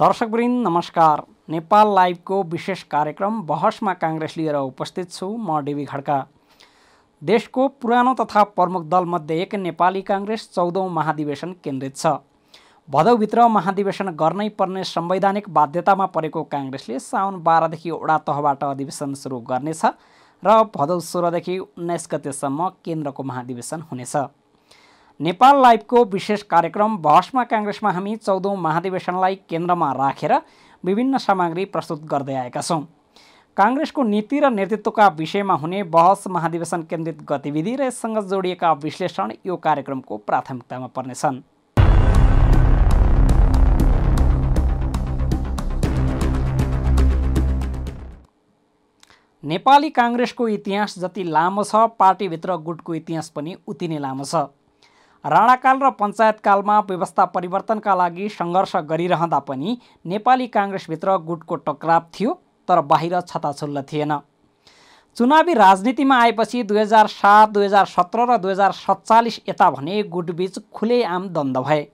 दर्शकवृन्द नमस्कार। नेपाल लाइभको विशेष कार्यक्रम बहसमा काङ्ग्रेस लिएर उपस्थित छु म डेबी खड्का। देशको पुरानो तथा प्रमुख दलमध्ये एक नेपाली काङ्ग्रेस चौधौँ महाधिवेशन केन्द्रित छ। भदौभित्र महाधिवेशन गर्नै पर्ने संवैधानिक बाध्यतामा परेको काङ्ग्रेसले साउन बाह्रदेखि वडा तहबाट अधिवेशन सुरु गर्नेछ र भदौ सोह्रदेखि उन्नाइस गतेसम्म केन्द्रको महाधिवेशन हुनेछ। नेपाल लाइभको विशेष कार्यक्रम बहसमा काङ्ग्रेसमा हामी चौधौँ महाधिवेशनलाई केन्द्रमा राखेर विभिन्न सामग्री प्रस्तुत गर्दै आएका छौँ। काङ्ग्रेसको नीति र नेतृत्वका विषयमा हुने बहस महाधिवेशन केन्द्रित गतिविधि र यससँग जोडिएका विश्लेषण यो कार्यक्रमको प्राथमिकतामा पर्नेछन्। नेपाली काङ्ग्रेसको इतिहास जति लामो छ पार्टीभित्र गुटको इतिहास पनि उति नै लामो छ। राणाकाल र पञ्चायतकालमा व्यवस्था परिवर्तनका लागि सङ्घर्ष गरिरहँदा पनि नेपाली काङ्ग्रेसभित्र गुटको टक्राव थियो तर बाहिर छताछुल्ल थिएन। चुनावी राजनीतिमा आएपछि दुई हजार सात दुई हजार सत्र र दुई हजार सत्तालिस यता भने गुटबीच खुलेआम द्वन्द भए।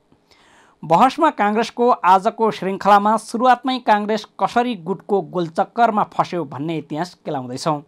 बहसमा काङ्ग्रेसको आजको श्रृङ्खलामा सुरुवातमै काङ्ग्रेस कसरी गुटको गोलचक्करमा फस्यो भन्ने इतिहास केलाउँदैछौँ।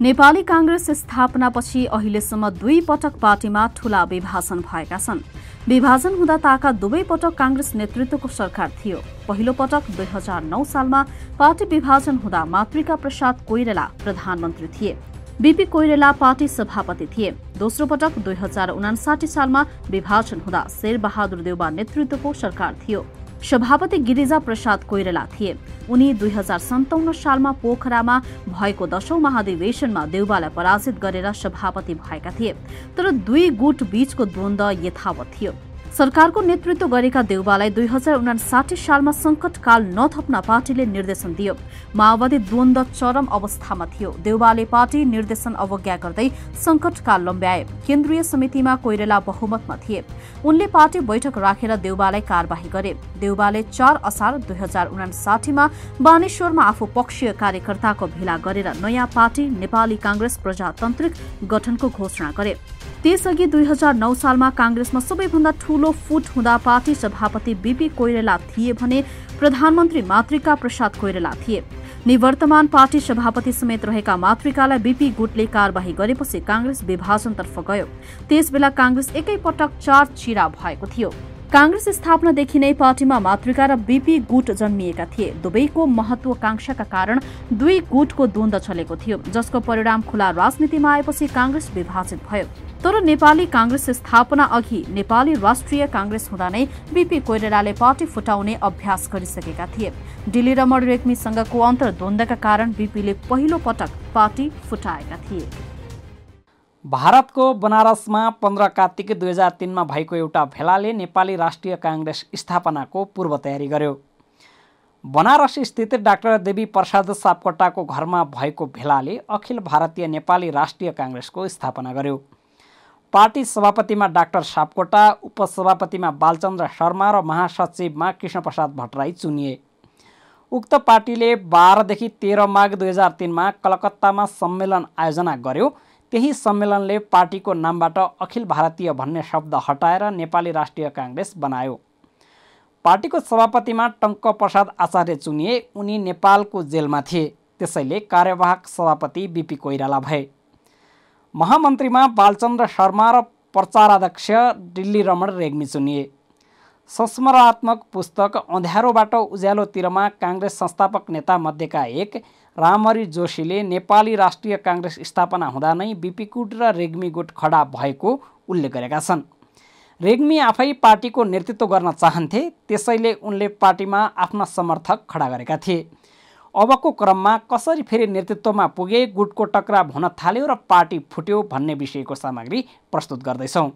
नेपाली काङ्ग्रेस स्थापनापछि अहिलेसम्म दुई पटक पार्टीमा ठूला विभाजन भएका छन्। विभाजन हुँदा ताका दुवै पटक काङ्ग्रेस नेतृत्वको सरकार थियो। पहिलो पटक दुई हजार नौ सालमा पार्टी विभाजन हुँदा मातृका प्रसाद कोइराला प्रधानमन्त्री थिए। बीपी कोइराला पार्टी सभापति थिए। दोस्रो पटक दुई हजार उनासाठी सालमा विभाजन हुँदा शेरबहादुर देउबा नेतृत्वको सरकार थियो। सभापति गिरिजा प्रसाद कोइराला थिए। उनी दुई हजार सन्ताउन्न सालमा पोखरामा भएको दशौं महाधिवेशनमा देउबालाई पराजित गरेर सभापति भएका थिए। तर दुई गुट बीचको द्वन्द यथावत थियो। सरकारको नेतृत्व गरेका देउबालाई दुई हजार उनासाठी सालमा सङ्कटकाल नथप्न पार्टीले निर्देशन दियो। माओवादी द्वन्द चरम अवस्थामा थियो। देउबाले पार्टी निर्देशन अवज्ञा गर्दै सङ्कटकाल लम्ब्याए। केन्द्रीय समितिमा कोइरेला बहुमतमा थिए। उनले पार्टी बैठक राखेर देउबालाई कार्यवाही गरे। देउबाले चार असार दुई हजार उनासाठीमा बानेश्वरमा आफू पक्षीय कार्यकर्ताको भेला गरेर नयाँ पार्टी नेपाली काङ्ग्रेस प्रजातान्त्रिक गठनको घोषणा गरे। त्यसअघि दुई हजार नौ सालमा काङ्ग्रेसमा सबैभन्दा ठूलो फुट हुँदा पार्टी सभापति बीपी कोइरेला थिए भने प्रधानमन्त्री मातृका प्रसाद कोइरेला थिए। निवर्तमान पार्टी सभापति समेत रहेका मातृकालाई बीपी गुटले कार्यवाही गरेपछि काङ्ग्रेस विभाजनतर्फ गयो। त्यसबेला काङ्ग्रेस एकैपटक चार चिरा भएको थियो। काङ्ग्रेस स्थापनादेखि नै पार्टीमा मातृका र बीपी गुट जन्मिएका थिए। दुवैको महत्वाकांक्षाका कारण दुई गुटको द्वन्द चलेको थियो जसको परिणाम खुला राजनीतिमा आएपछि काङ्ग्रेस विभाजित भयो। तर नेपाली काङ्ग्रेस स्थापना अघि नेपाली राष्ट्रिय काङ्ग्रेस हुँदा नै बीपी कोइरालाले पार्टी फुटाउने अभ्यास गरिसकेका थिए। डिली र रेग्मीसँगको अन्तर्द्वन्दका कारण बीपीले पहिलो पटक पार्टी फुटाएका थिए। भारतको बनारसमा पन्ध्र कार्तिक दुई हजार तिनमा भएको एउटा भेलाले नेपाली राष्ट्रिय काङ्ग्रेस स्थापनाको पूर्व तयारी गर्यो। बनारस स्थित डाक्टर देवी प्रसाद सापकोटाको घरमा भएको भेलाले अखिल भारतीय नेपाली राष्ट्रिय काङ्ग्रेसको स्थापना गर्यो। पार्टी सभापतिमा डाक्टर सापकोटा उपसभापतिमा बालचन्द्र शर्मा र महासचिवमा कृष्णप्रसाद भट्टराई चुनिए। उक्त पार्टीले बाह्रदेखि तेह्र माघ दुई हजार तिनमा कलकत्तामा सम्मेलन आयोजना गर्यो त्यही सम्मेलनले पार्टीको नामबाट अखिल भारतीय भन्ने शब्द हटाएर नेपाली राष्ट्रिय काङ्ग्रेस बनायो। पार्टीको सभापतिमा टङ्क प्रसाद आचार्य चुनिए उनी नेपालको जेलमा थिए। त्यसैले कार्यवाहक सभापति बिपी कोइराला भए। महामन्त्रीमा बालचन्द्र शर्मा र प्रचाराध्यक्ष दिल्ली रमण रेग्मी चुनिए। संस्मरात्मक पुस्तक अँध्यारोबाट उज्यालोतिरमा काङ्ग्रेस संस्थापक नेतामध्येका एक रामरी जोशीले नेपाली राष्ट्रिय काङ्ग्रेस स्थापना हुँदा नै बिपी गुट र रेग्मी गुट खडा भएको उल्लेख गरेका छन्। रेग्मी आफै पार्टीको नेतृत्व गर्न चाहन्थे त्यसैले उनले पार्टीमा आफ्ना समर्थक खडा गरेका थिए। अबको क्रममा कसरी फेरि नेतृत्वमा पुगे गुटको टक्राव हुन थाल्यो र पार्टी फुट्यो भन्ने विषयको सामग्री प्रस्तुत गर्दैछौँ।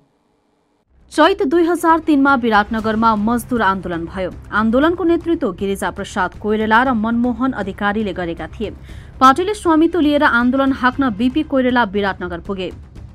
चैत दुई हजार तिनमा विराटनगरमा मजदुर आन्दोलन भयो। आन्दोलनको नेतृत्व गिरिजा प्रसाद कोइरेला र मनमोहन अधिकारीले गरेका थिए। पार्टीले स्वामित्व लिएर आन्दोलन हाक्न बीपी कोइरेला विराटनगर पुगे।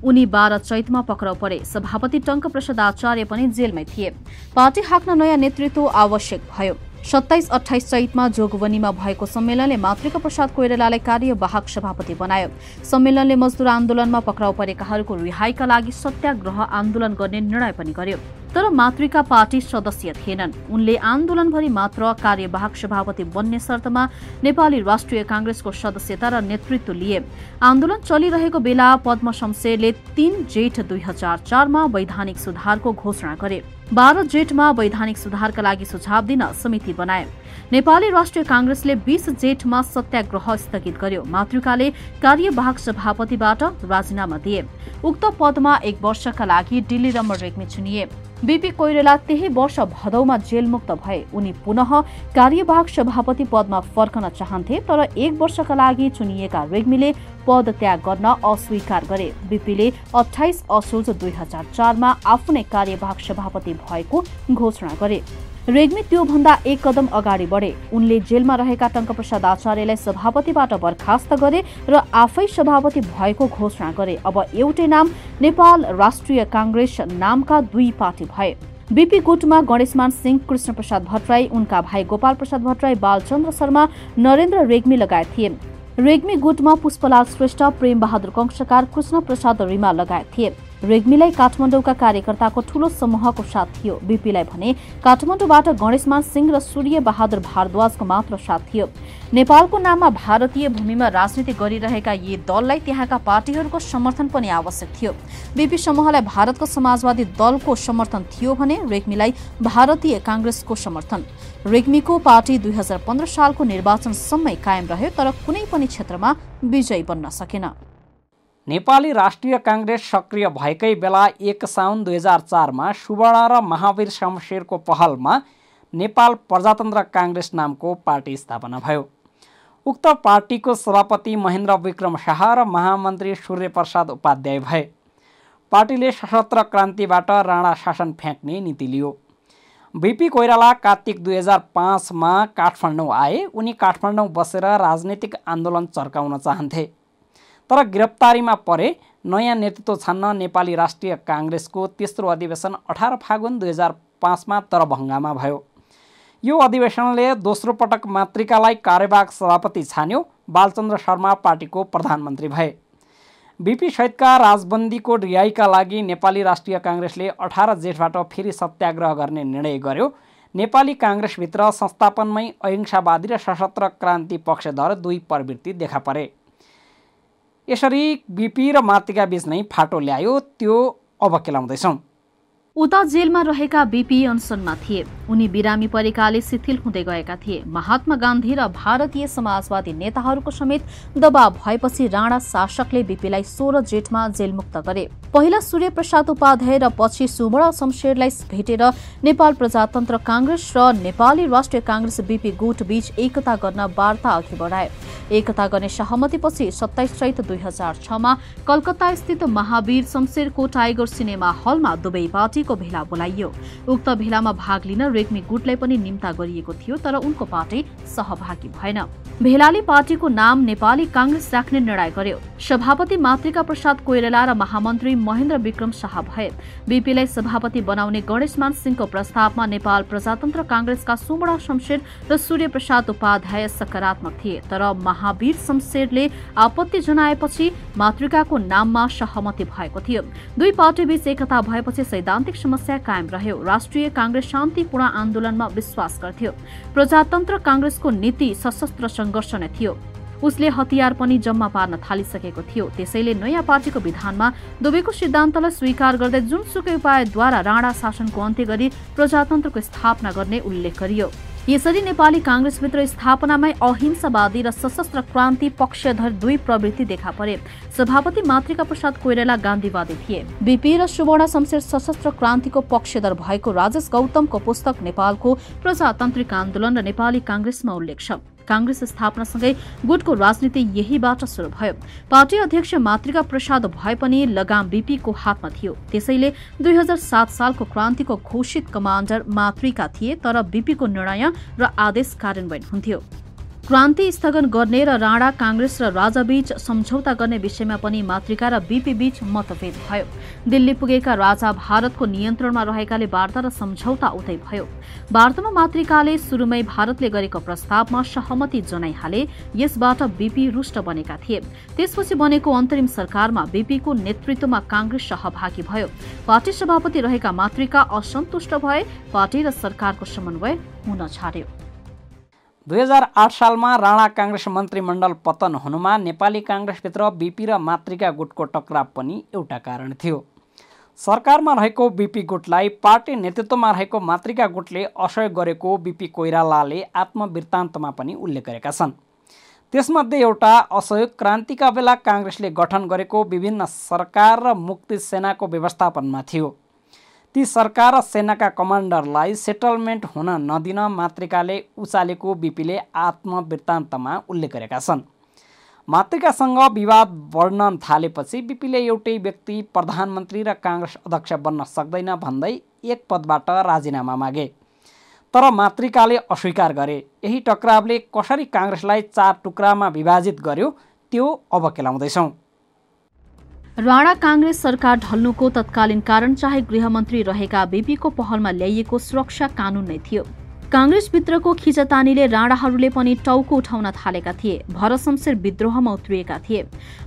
उनी बाह्र चैतमा पक्राउ परे। सभापति टङ्क प्रसाद आचार्य पनि जेलमै थिए। पार्टी हाक्न नयाँ नेतृत्व आवश्यक भयो। सत्ताइस अठाइस चैतमा जोगवनीमा भएको सम्मेलनले मातृका प्रसाद कोइरालालाई कार्यवाहक सभापति बनायो। सम्मेलनले मजदुर आन्दोलनमा पक्राउ परेकाहरूको रिहाईका लागि सत्याग्रह आन्दोलन गर्ने निर्णय पनि गर्यो। तर मातृका पार्टी सदस्य थिएनन्। उनले आन्दोलनभरि मात्र कार्यवाहक सभापति बन्ने शर्तमा नेपाली राष्ट्रिय काङ्ग्रेसको सदस्यता र नेतृत्व लिए। आन्दोलन चलिरहेको बेला पद्म शमशेरले तीन जेठ दुई हजार चारमा वैधानिक सुधारको घोषणा गरे। बाह्र जेठमा वैधानिक सुधारका लागि सुझाव दिन समिति बनाए। नेपाली राष्ट्रिय काङ्ग्रेसले बीस जेठमा सत्याग्रह स्थगित गर्यो। मातृकाले कार्यवाहक सभापतिबाट राजीनामा दिए। उक्त पदमा एक वर्षका लागि डिल्ली रमण रेग्मी चुनिए। बीपी कोइरेला त्यही वर्ष भदौमा जेलमुक्त भए। उनी पुनः कार्यवाहक सभापति पदमा फर्कन चाहन्थे तर एक वर्षका लागि चुनिएका रेग्मीले पद त्याग गर्न अस्वीकार गरे। बीपीले अठाइस असोज दुई हजार चारमा आफ्नै कार्यवाहक सभापति भएको घोषणा गरे। रेग्मी त्योभन्दा एक कदम अगाडि बढे। उनले जेलमा रहेका टङ्कप्रसाद आचार्यलाई सभापतिबाट बर्खास्त गरे र आफै सभापति भएको घोषणा गरे। अब एउटै नाम नेपाल राष्ट्रिय काङ्ग्रेस नामका दुई पार्टी भए। बीपी गुटमा गणेशमान सिंह कृष्णप्रसाद भट्टराई उनका भाइ गोपाल प्रसाद भट्टराई बालचन्द्र शर्मा नरेन्द्र रेग्मी लगायत थिए। रेग्मी गुटमा पुष्पलाल श्रेष्ठ प्रेम बहादुर कंशकार कृष्ण प्रसाद रिमा लगायत थिए। रेग्मीलाई काठमाडौँका कार्यकर्ताको ठूलो समूहको साथ थियो। बीपीलाई भने काठमाडौँबाट गणेशमान सिंह र सूर्य बहादुर भारद्वाजको मात्र साथ थियो। नेपालको नाममा भारतीय भूमिमा राजनीति गरिरहेका यी दललाई त्यहाँका पार्टीहरूको समर्थन पनि आवश्यक थियो। बीपी समूहलाई भारतको समाजवादी दलको समर्थन थियो भने रेग्मीलाई भारतीय काङ्ग्रेसको समर्थन। रेग्मीको पार्टी दुई हजार पन्ध्र सालको निर्वाचनसम्मै कायम रह्यो तर कुनै पनि क्षेत्रमा विजयी बन्न सकेन। नेपाली राष्ट्रिय काङ्ग्रेस सक्रिय भएकै बेला एक साउन दुई हजार चारमा सुवर्ण र महावीर शमशेरको पहलमा नेपाल प्रजातन्त्र काङ्ग्रेस नामको पार्टी स्थापना भयो। उक्त पार्टीको सभापति महेन्द्र विक्रम शाह र महामन्त्री सूर्यप्रसाद उपाध्याय भए। पार्टीले सशस्त्र क्रान्तिबाट राणा शासन फ्याँक्ने नीति लियो। बिपी कोइराला कार्तिक दुई हजार पाँचमा काठमाडौँ आए। उनी काठमाडौँ बसेर राजनीतिक आन्दोलन चर्काउन चाहन्थे। तर गिरफ्तारीमा परे नयाँ नेतृत्व छान्न नेपाली राष्ट्रिय काङ्ग्रेसको तेस्रो अधिवेशन अठार फागुन दुई हजार पाँचमा तरभङ्गामा भयो। यो अधिवेशनले दोस्रो पटक मातृकालाई कार्यवाहक सभापति छान्यो बालचन्द्र शर्मा पार्टीको प्रधानमन्त्री भए। बिपी सहितका राजबन्दीको रिहाईका लागि नेपाली राष्ट्रिय काङ्ग्रेसले अठार जेठबाट फेरि सत्याग्रह गर्ने निर्णय गर्यो। नेपाली काङ्ग्रेसभित्र संस्थापनमै अहिंसावादी र सशस्त्र क्रान्ति पक्षधर दुई प्रवृत्ति देखा परे। यसरी बिपी र मातृका बीच नै फाटो ल्यायो त्यो अब केलाउँदैछौँ। उता जेलमा रहेका बिपी अनसनमा थिए। उनी बिरामी परेकाले शिथिल हुँदै गएका थिए। महात्मा गान्धी र भारतीय समाजवादी नेताहरूको समेत दबाव भएपछि राणा शासकले बिपीलाई सोह्र जेठमा जेलमुक्त गरे। पहिला सूर्य प्रसाद उपाध्याय र पछि सुवर्ण शमशेरलाई भेटेर नेपाल प्रजातन्त्र काङ्ग्रेस र नेपाली राष्ट्रिय काङ्ग्रेस बिपी गुट बीच एकता गर्न वार्ता अघि बढाए। एकता गर्ने सहमतिपछि सत्ताइस चैत दुई हजार छमा कलकत्ता स्थित महावीर शमशेरको टाइगर सिनेमा हलमा दुवै पार्टीको भेला बोलाइयो। उक्त भेलामा भाग लिन रेग्मी गुटलाई पनि निम्ता गरिएको थियो तर उनको पार्टी सहभागी भएन। भेलाले पार्टीको नाम नेपाली काङ्ग्रेस राख्ने निर्णय गर्यो। सभापति मातृका प्रसाद कोइराला र महामन्त्री महेन्द्र विक्रम शाह भए। बीपीलाई सभापति बनाउने गणेशमान सिंहको प्रस्तावमा नेपाल प्रजातन्त्र काङ्ग्रेसका सुमणा शमशेर र सूर्य प्रसाद उपाध्याय सकारात्मक थिए तर महावीर शमशेरले आपत्ति जनाएपछि मातृकाको नाममा सहमति भएको थियो। दुई पार्टीबीच एकता भएपछि सैद्धान्तिक समस्या कायम रह्यो। राष्ट्रिय काङ्ग्रेस शान्तिपूर्ण आन्दोलनमा विश्वास गर्थ्यो। प्रजातन्त्र काङ्ग्रेसको नीति सशस्त्र सङ्घर्ष नै थियो। उसले हतियार पनि जम्मा पार्न थालिसकेको थियो। त्यसैले नयाँ पार्टीको विधानमा दुवैको सिद्धान्तलाई स्वीकार गर्दै जुनसुकै उपायद्वारा राणा शासनको अन्त्य गरी प्रजातन्त्रको स्थापना गर्ने उल्लेख गरियो। यसरी नेपाली काङ्ग्रेसभित्र स्थापनामै अहिंसावादी र सशस्त्र क्रान्ति पक्षधर दुई प्रवृत्ति देखा परे। सभापति मातृका प्रसाद कोइराला गान्धीवादी थिए। बिपी र सुवर्ण शमशेर सशस्त्र क्रान्तिको पक्षधर भएको राजेश गौतमको पुस्तक नेपालको प्रजातान्त्रिक आन्दोलन र नेपाली काङ्ग्रेसमा उल्लेख छ। काङ्ग्रेस स्थापनासँगै गुटको राजनीति यहीबाट सुरु भयो। पार्टी अध्यक्ष मातृका प्रसाद भए पनि लगाम बिपीको हातमा थियो। त्यसैले दुई हजार सात सालको क्रान्तिको घोषित कमान्डर मातृका थिए तर बिपीको निर्णय र आदेश कार्यान्वयन हुन्थ्यो। क्रान्ति स्थगन गर्ने र राणा काङ्ग्रेस र राजाबीच सम्झौता गर्ने विषयमा पनि मातृका र बीपी बीच मतभेद भयो। दिल्ली पुगेका राजा भारतको नियन्त्रणमा रहेकाले वार्ता र सम्झौता उतै भयो। वार्तामा मातृकाले सुरुमै भारतले गरेको प्रस्तावमा सहमति जनाइहाले यसबाट बीपी रुष्ट बनेका थिए। त्यसपछि बनेको अन्तरिम सरकारमा बीपीको नेतृत्वमा काङ्ग्रेस सहभागी भयो। पार्टी सभापति रहेका मातृका असन्तुष्ट भए पार्टी र सरकारको समन्वय हुन छाड्यो। दुई हजार आठ सालमा राणा काङ्ग्रेस मन्त्रीमण्डल पतन हुनुमा नेपाली काङ्ग्रेसभित्र बिपी र मातृका गुटको टक्राव पनि एउटा कारण थियो। सरकारमा रहेको बिपी गुटलाई पार्टी नेतृत्वमा रहेको मातृका गुटले असहयोग गरेको बिपी कोइरालाले आत्मवृत्तान्तमा पनि उल्लेख गरेका छन्। त्यसमध्ये एउटा असहयोग क्रान्तिका बेला काङ्ग्रेसले गठन गरेको विभिन्न सरकार र मुक्ति सेनाको व्यवस्थापनमा थियो। ती सरकार र सेनाका कमान्डरलाई सेटलमेन्ट हुन नदिन मातृकाले उचालेको बिपीले आत्मवृत्तान्तमा उल्लेख गरेका छन्। मातृकासँग विवाद बढ्न थालेपछि बिपीले एउटै व्यक्ति प्रधानमन्त्री र काङ्ग्रेस अध्यक्ष बन्न सक्दैन भन्दै एक पदबाट राजीनामा मागे। तर मातृकाले अस्वीकार गरे। यही टक्रावले कसरी काङ्ग्रेसलाई चार टुक्रामा विभाजित गर्यो त्यो अब केलाउँदैछौँ। राणा कांग्रेस सरकार ढल्नुको तत्कालीन कारण चाहे गृहमन्त्री रहेका बेबीको पहलमा ल्याइएको सुरक्षा कानून नै थियो। काङ्ग्रेसभित्रको खिचतानीले राणाहरूले पनि टाउको उठाउन थालेका थिए। भरशमशेर विद्रोहमा उत्रिएका थिए।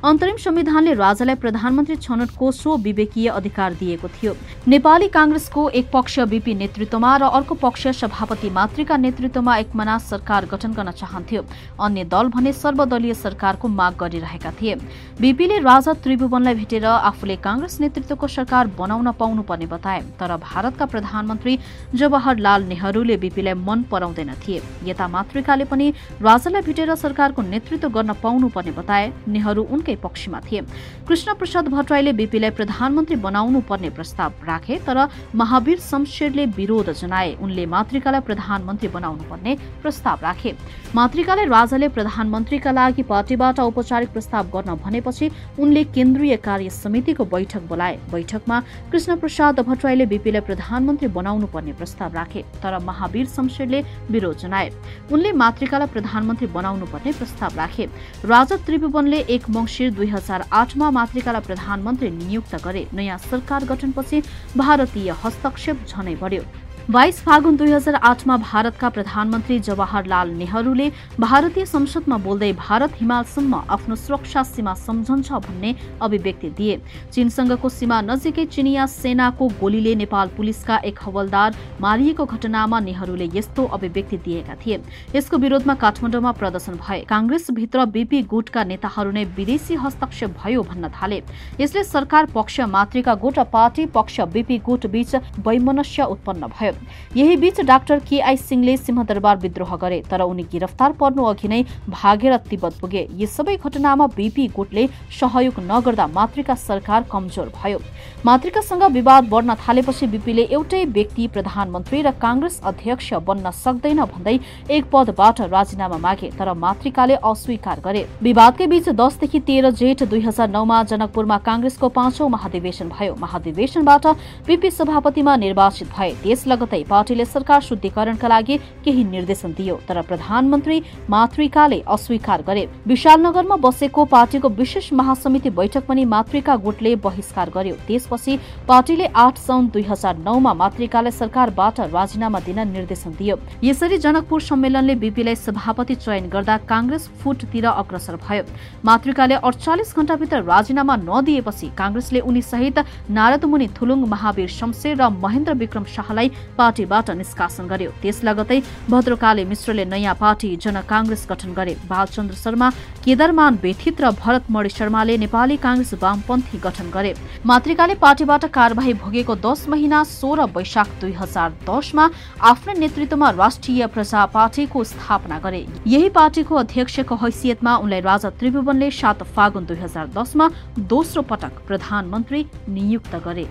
अन्तरिम संविधानले राजालाई प्रधानमन्त्री छनौटको सो विवेकीय अधिकार दिएको थियो। नेपाली काङ्ग्रेसको एक पक्ष बिपी नेतृत्वमा र अर्को पक्ष सभापति मातृका नेतृत्वमा एकमना सरकार गठन गर्न चाहन्थ्यो। अन्य दल भने सर्वदलीय सरकारको माग गरिरहेका थिए। बिपीले राजा त्रिभुवनलाई भेटेर आफूले काङ्ग्रेस नेतृत्वको सरकार बनाउन पाउनुपर्ने बताए। तर भारतका प्रधानमन्त्री जवाहरलाल नेहरूले बिपीलाई मन पराउँदैन थिए। यता मातृकाले पनि राजालाई भेटेर सरकारको नेतृत्व गर्न पाउनुपर्ने बताए नेहरू उनकै पक्षमा थिए। कृष्ण प्रसाद भट्टराईले बिपीलाई प्रधानमन्त्री बनाउनु पर्ने प्रस्ताव राखे तर महावीर शमशेरले विरोध जनाए। उनले मातृकालाई प्रधानमन्त्री बनाउनु पर्ने प्रस्ताव राखे। मातृकाले राजाले प्रधानमन्त्रीका लागि पार्टीबाट औपचारिक प्रस्ताव गर्न भनेपछि उनले केन्द्रीय कार्य समितिको बैठक बोलाए। बैठकमा कृष्ण प्रसाद भट्टराईले बिपीलाई प्रधानमन्त्री बनाउनु पर्ने प्रस्ताव राखे तर महावीर शमशेरले विरोध जनाए। उनले मातृकालाई प्रधानमन्त्री बनाउनु पर्ने प्रस्ताव राखे। राजा त्रिभुवनले एक मङ्सिर दुई हजार आठमा मातृकालाई प्रधानमन्त्री नियुक्त गरे। नयाँ सरकार गठनपछि भारतीय हस्तक्षेप झनै बढ्यो। बाइस फागुन दुई हजार आठमा भारतका प्रधानमन्त्री जवाहरलाल नेहरूले भारतीय संसदमा बोल्दै भारत हिमालसम्म आफ्नो सुरक्षा सीमा सम्झन्छ भन्ने अभिव्यक्ति दिए। चीनसँगको सीमा नजिकै चिनिया सेनाको गोलीले नेपाल पुलिसका एक हवलदार मारिएको घटनामा नेहरूले यस्तो अभिव्यक्ति दिएका थिए। यसको विरोधमा काठमाडौँमा प्रदर्शन भए। काङ्ग्रेसभित्र बीपी गुटका नेताहरू नै विदेशी हस्तक्षेप भयो भन्न थाले। यसले सरकार पक्ष मातृका गुट र पार्टी पक्ष बीपी गुट बीच वैमनस्य उत्पन्न भयो। यही बीच डाक्टर केआई सिंहले सिंहदरबार विद्रोह गरे तर उनी गिरफ्तार पर्नु अघि नै भागेर तिब्बत पुगे। यी सबै घटनामा बीपी गुटले सहयोग नगर्दा मातृका सरकार कमजोर भयो। मातृकासँग विवाद बढ्न थालेपछि बीपीले एउटै व्यक्ति प्रधानमन्त्री र काङ्ग्रेस अध्यक्ष बन्न सक्दैन भन्दै एक पदबाट राजीनामा मागे तर मातृकाले अस्वीकार गरे। विवादकै बीच दसदेखि तेह्र जेठ दुई हजार नौमा जनकपुरमा काङ्ग्रेसको पाँचौं महाधिवेशन भयो। महाधिवेशनबाट बीपी सभापतिमा निर्वाचित भए त्यस लगतै पार्टीले सरकार शुद्धिकरणका लागि केही निर्देशन दियो तर प्रधानमन्त्री मातृकाले अस्वीकार गरे। विशालनगरमा बसेको पार्टीको विशेष महासमिति बैठक पनि मातृका गुटले बहिष्कार गर्यो। त्यसपछि पार्टीले आठ साउन दुई हजार नौमा मातृकालाई सरकारबाट राजीनामा दिन निर्देशन दियो। यसरी जनकपुर सम्मेलनले बीपीलाई सभापति चयन गर्दा काङ्ग्रेस फुटतिर अग्रसर भयो। मातृकाले अडचालिस घण्टाभित्र राजीनामा नदिएपछि काङ्ग्रेसले उनी सहित नारदमुनि थुलुङ महावीर शमशेर र महेन्द्र विक्रम शाहलाई पार्टीबाट निष्कासन गर्यो। त्यस लगतै भद्रकाले मिश्रले नयाँ पार्टी जन काङ्ग्रेस गठन गरे। बालचन्द्र शर्मा केदारमान बेथित र भरत मणि शर्माले नेपाली काङ्ग्रेस वामपन्थी गठन गरे। मातृकाले पार्टीबाट कार्यवाही भोगेको दस महिना सोह्र वैशाख दुई हजार दसमा आफ्नो नेतृत्वमा राष्ट्रिय प्रजा पार्टीको स्थापना गरे। यही पार्टीको अध्यक्षको हैसियतमा उनलाई राजा त्रिभुवनले सात फागुन दुई हजार दसमा दोस्रो पटक प्रधानमन्त्री नियुक्त गरे।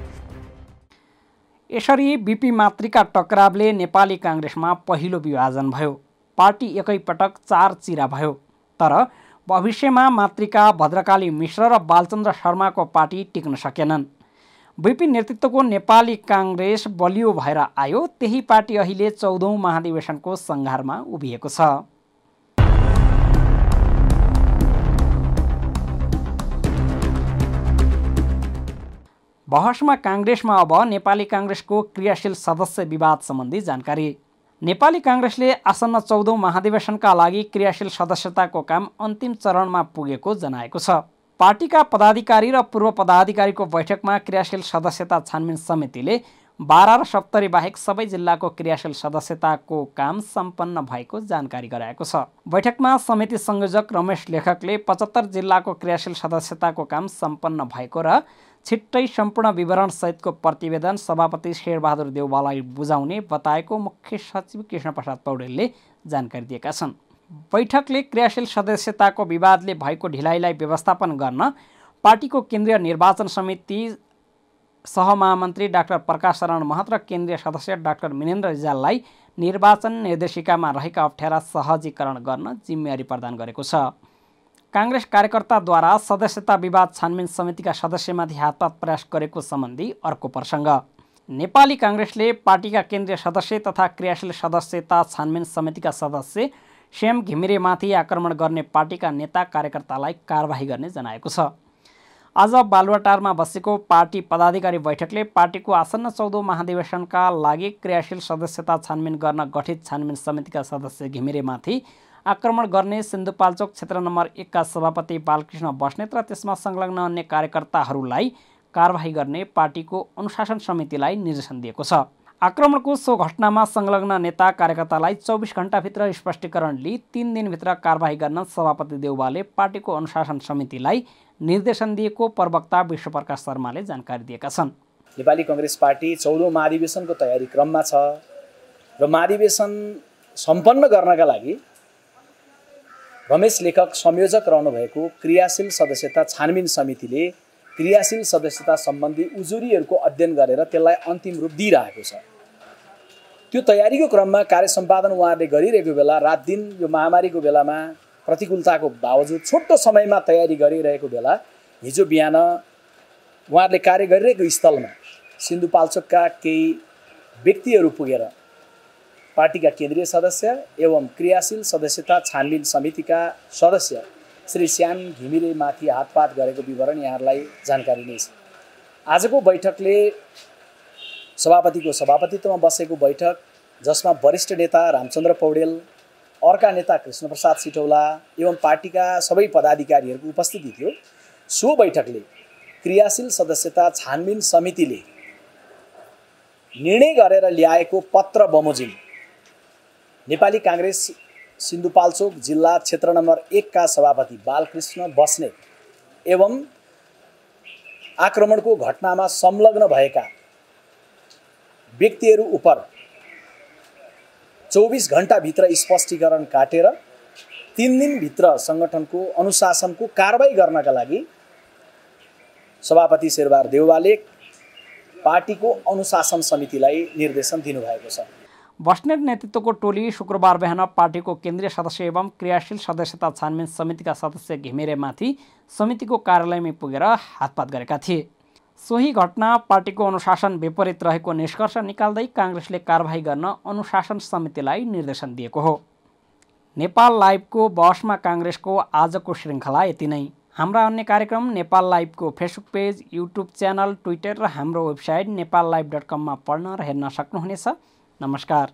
यसरी बिपी मातृका टक्रावले नेपाली काङ्ग्रेसमा पहिलो विभाजन भयो। पार्टी एकैपटक चार चिरा भयो। तर भविष्यमा मातृका भद्रकाली मिश्र र बालचन्द्र शर्माको पार्टी टिक्न सकेनन्। बिपी नेतृत्वको नेपाली काङ्ग्रेस बलियो भएर आयो त्यही पार्टी अहिले चौधौँ महाधिवेशनको सङ्घारमा उभिएको छ। बहसमा काङ्ग्रेसमा अब नेपाली काङ्ग्रेसको क्रियाशील सदस्य विवाद सम्बन्धी जानकारी। नेपाली काङ्ग्रेसले आसन्न चौधौँ महाधिवेशनका लागि क्रियाशील सदस्यताको काम अन्तिम चरणमा पुगेको जनाएको छ। पार्टीका पदाधिकारी र पूर्व पदाधिकारीको बैठकमा क्रियाशील सदस्यता छानबिन समितिले बाह्र र सप्तरी बाहेक सबै जिल्लाको क्रियाशील सदस्यताको काम सम्पन्न भएको जानकारी गराएको छ। बैठकमा समिति संयोजक रमेश लेखकले पचहत्तर जिल्लाको क्रियाशील सदस्यताको काम सम्पन्न भएको र छिट्टै सम्पूर्ण विवरणसहितको प्रतिवेदन सभापति शेरबहादुर देउवालाई बुझाउने बताएको मुख्य सचिव कृष्ण प्रसाद पौडेलले जानकारी दिएका छन्। बैठकले क्रियाशील सदस्यताको विवादले भएको ढिलाइलाई व्यवस्थापन गर्न पार्टीको केन्द्रीय निर्वाचन समिति सहमहामन्त्री डाक्टर प्रकाश शरण महत र केन्द्रीय सदस्य डाक्टर मिनेन्द्र रिजाललाई निर्वाचन निर्देशिकामा रहेका अप्ठ्यारा सहजीकरण गर्न जिम्मेवारी प्रदान गरेको छ। काङ्ग्रेस कार्यकर्ताद्वारा सदस्यता विवाद छानबिन समितिका सदस्यमाथि हातपात प्रयास गरेको सम्बन्धी अर्को प्रसङ्ग। नेपाली काङ्ग्रेसले पार्टीका केन्द्रीय सदस्य तथा क्रियाशील सदस्यता छानबिन समितिका सदस्य श्याम घिमिरेमाथि आक्रमण गर्ने पार्टीका नेता कार्यकर्तालाई कारवाही गर्ने जनाएको छ। आज बालुवाटारमा बसेको पार्टी पदाधिकारी बैठकले पार्टीको आसन्न चौधौँ महाधिवेशनका लागि क्रियाशील सदस्यता छानबिन गर्न गठित छानबिन समितिका सदस्य घिमिरेमाथि आक्रमण गर्ने सिन्धुपाल्चोक क्षेत्र नम्बर एकका सभापति बालकृष्ण बस्नेत र त्यसमा संलग्न अन्य कार्यकर्ताहरूलाई कारवाही गर्ने पार्टीको अनुशासन समितिलाई निर्देशन दिएको छ। आक्रमणको सो घटनामा संलग्न नेता कार्यकर्तालाई चौबिस घन्टाभित्र स्पष्टीकरण लिई तिन दिनभित्र कारवाही गर्न सभापति देउवाले पार्टीको अनुशासन समितिलाई निर्देशन दिएको प्रवक्ता विश्वप्रकाश शर्माले जानकारी दिएका छन्। नेपाली कङ्ग्रेस पार्टी चौधौँ महाधिवेशनको तयारी क्रममा छ र महाधिवेशन सम्पन्न गर्नका लागि रमेश लेखक संयोजक रहनुभएको क्रियाशील सदस्यता छानबिन समितिले क्रियाशील सदस्यता सम्बन्धी उजुरीहरूको अध्ययन गरेर त्यसलाई अन्तिम रूप दिइरहेको छ। त्यो तयारीको क्रममा कार्य सम्पादन उहाँहरूले गरिरहेको बेला रात दिन यो महामारीको बेलामा प्रतिकूलताको बावजुद छोटो समयमा तयारी गरिरहेको बेला हिजो बिहान उहाँहरूले कार्य गरिरहेको स्थलमा सिन्धुपाल्चोकका केही व्यक्तिहरू पुगेर पार्टीका केन्द्रीय सदस्य एवं क्रियाशील सदस्यता छानबिन समितिका सदस्य श्री श्याम घिमिरेमाथि हातपात गरेको विवरण यहाँहरूलाई जानकारी नै छ। आजको बैठकले सभापतिको सभापतित्वमा बसेको बैठक जसमा वरिष्ठ नेता रामचन्द्र पौडेल अर्का नेता कृष्णप्रसाद सिटौला एवं पार्टीका सबै पदाधिकारीहरूको उपस्थिति थियो। सो बैठकले क्रियाशील सदस्यता छानबिन समितिले निर्णय गरेर ल्याएको पत्र बमोजिम नेपाली काङ्ग्रेस सिन्धुपाल्चोक जिल्ला क्षेत्र नम्बर एकका सभापति बालकृष्ण बस्नेत एवं आक्रमणको घटनामा संलग्न भएका व्यक्तिहरू उप चौबिस घन्टाभित्र स्पष्टीकरण काटेर तिन दिनभित्र सङ्गठनको अनुशासनको कारवाही गर्नका लागि सभापति शेरबहादुर देउवाले पार्टीको अनुशासन समितिलाई निर्देशन दिनुभएको छ। बस्नेत नेतृत्वको टोली शुक्रबार बिहान पार्टीको केन्द्रीय सदस्य एवं क्रियाशील सदस्यता छानबिन समितिका सदस्य घिमिरेमाथि समितिको कार्यालयमै पुगेर हातपात गरेका थिए। सोही घटना पार्टीको अनुशासन विपरीत रहेको निष्कर्ष निकाल्दै काङ्ग्रेसले कारवाही गर्न अनुशासन समितिलाई निर्देशन दिएको हो। नेपाल लाइभको बसमा काङ्ग्रेसको आजको श्रृङ्खला यति नै। हाम्रा अन्य कार्यक्रम Nepal लाइभको Facebook page YouTube channel Twitter र हाम्रो वेबसाइट नेपाल लाइभ डट कममा पढ्न र हेर्न सक्नुहुनेछ। नमस्कार।